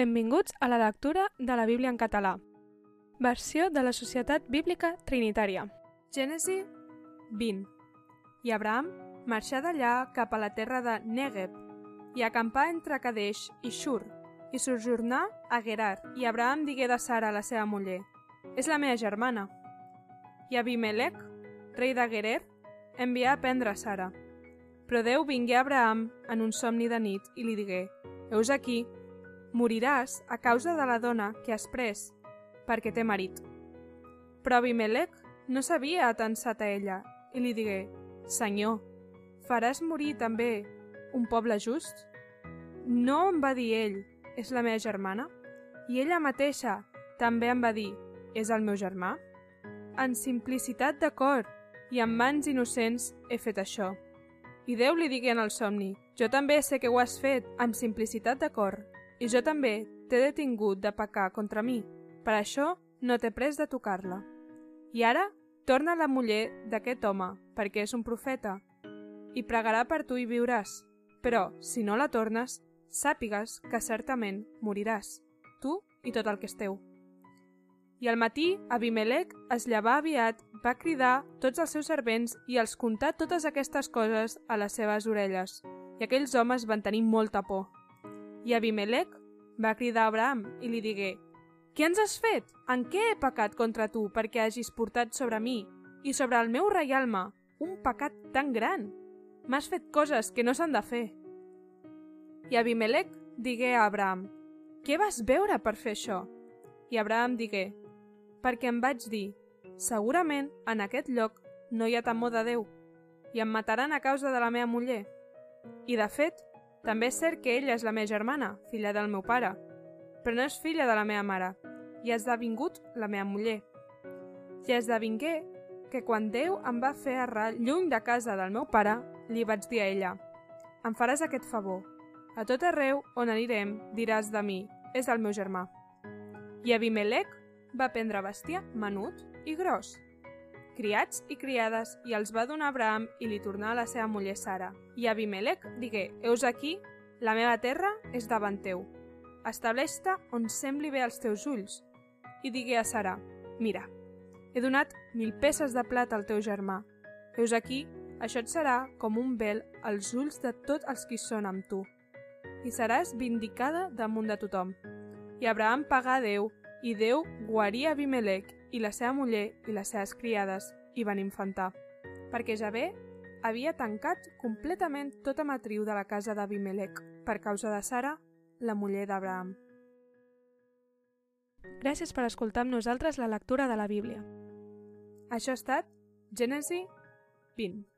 Benvinguts a la lectura de la Bíblia en català. Versió de la Societat Bíblica Trinitària. Gènesi 20. I Abraham marxà d'allà cap a la terra de Negev i acampà entre Kadesh i Shur i sojornà a Gerar. I Abraham digué de Sara, la seva muller, és la meva germana. I Abimelech, rei de Gerer, envià a prendre Sara. Però Déu vingué a Abraham en un somni de nit i li digué, Heus aquí, moriràs a causa de la dona que has pres, perquè té marit. Però Abimelech no s'havia atensat a ella i li digué, Senyor, faràs morir també un poble just? No em va dir ell, és la meva germana? I ella mateixa també em va dir, és el meu germà? En simplicitat de cor i amb mans innocents he fet això. I Déu li digué en el somni, jo també sé que ho has fet amb simplicitat de cor, i jo també t'he detingut de pecar contra mi, per això no t'he pres de tocar-la. I ara torna la muller d'aquest home, perquè és un profeta, i pregarà per tu i viuràs, però, si no la tornes, sàpigues que certament moriràs, tu i tot el que és teu. I al matí, Abimelech es llevà aviat, va cridar tots els seus servents i els contà totes aquestes coses a les seves orelles. I aquells homes van tenir molta por. I Abimelech va cridar Abraham i li digué «Què ens has fet? En què he pecat contra tu perquè hagis portat sobre mi i sobre el meu reialme un pecat tan gran? M'has fet coses que no s'han de fer». I Abimelech digué a Abraham «Què vas veure per fer això?» I Abraham digué perquè em vaig dir, segurament en aquest lloc no hi ha temor de Déu i em mataran a causa de la meva muller. I de fet, també és cert que ella és la meva germana, filla del meu pare, però no és filla de la meva mare, i ha esdevingut la meva muller. I esdevingué que quan Déu em va fer errar lluny de casa del meu pare, li vaig dir a ella, em faràs aquest favor. A tot arreu on anirem diràs de mi, és el meu germà. I Abimelech va prendre bestiar menut i gros, criats i criades, i els va donar Abraham i li tornà a la seva muller Sara. I Abimelech digué, heus aquí, la meva terra és davant teu. Estableix-te on sembli bé als teus ulls. I digué a Sara, mira, he donat mil peces de plata al teu germà. Heus aquí, això et serà com un vel als ulls de tots els qui són amb tu. I seràs vindicada damunt de tothom. I Abraham pagà a Déu i Déu guarí Abimelech i la seva muller i les seves criades i van infantar, perquè Javé havia tancat completament tota matriu de la casa d'Abimelech per causa de Sara, la muller d'Abraham. Gràcies per escoltar amb nosaltres la lectura de la Bíblia. Això ha estat Gènesi 20.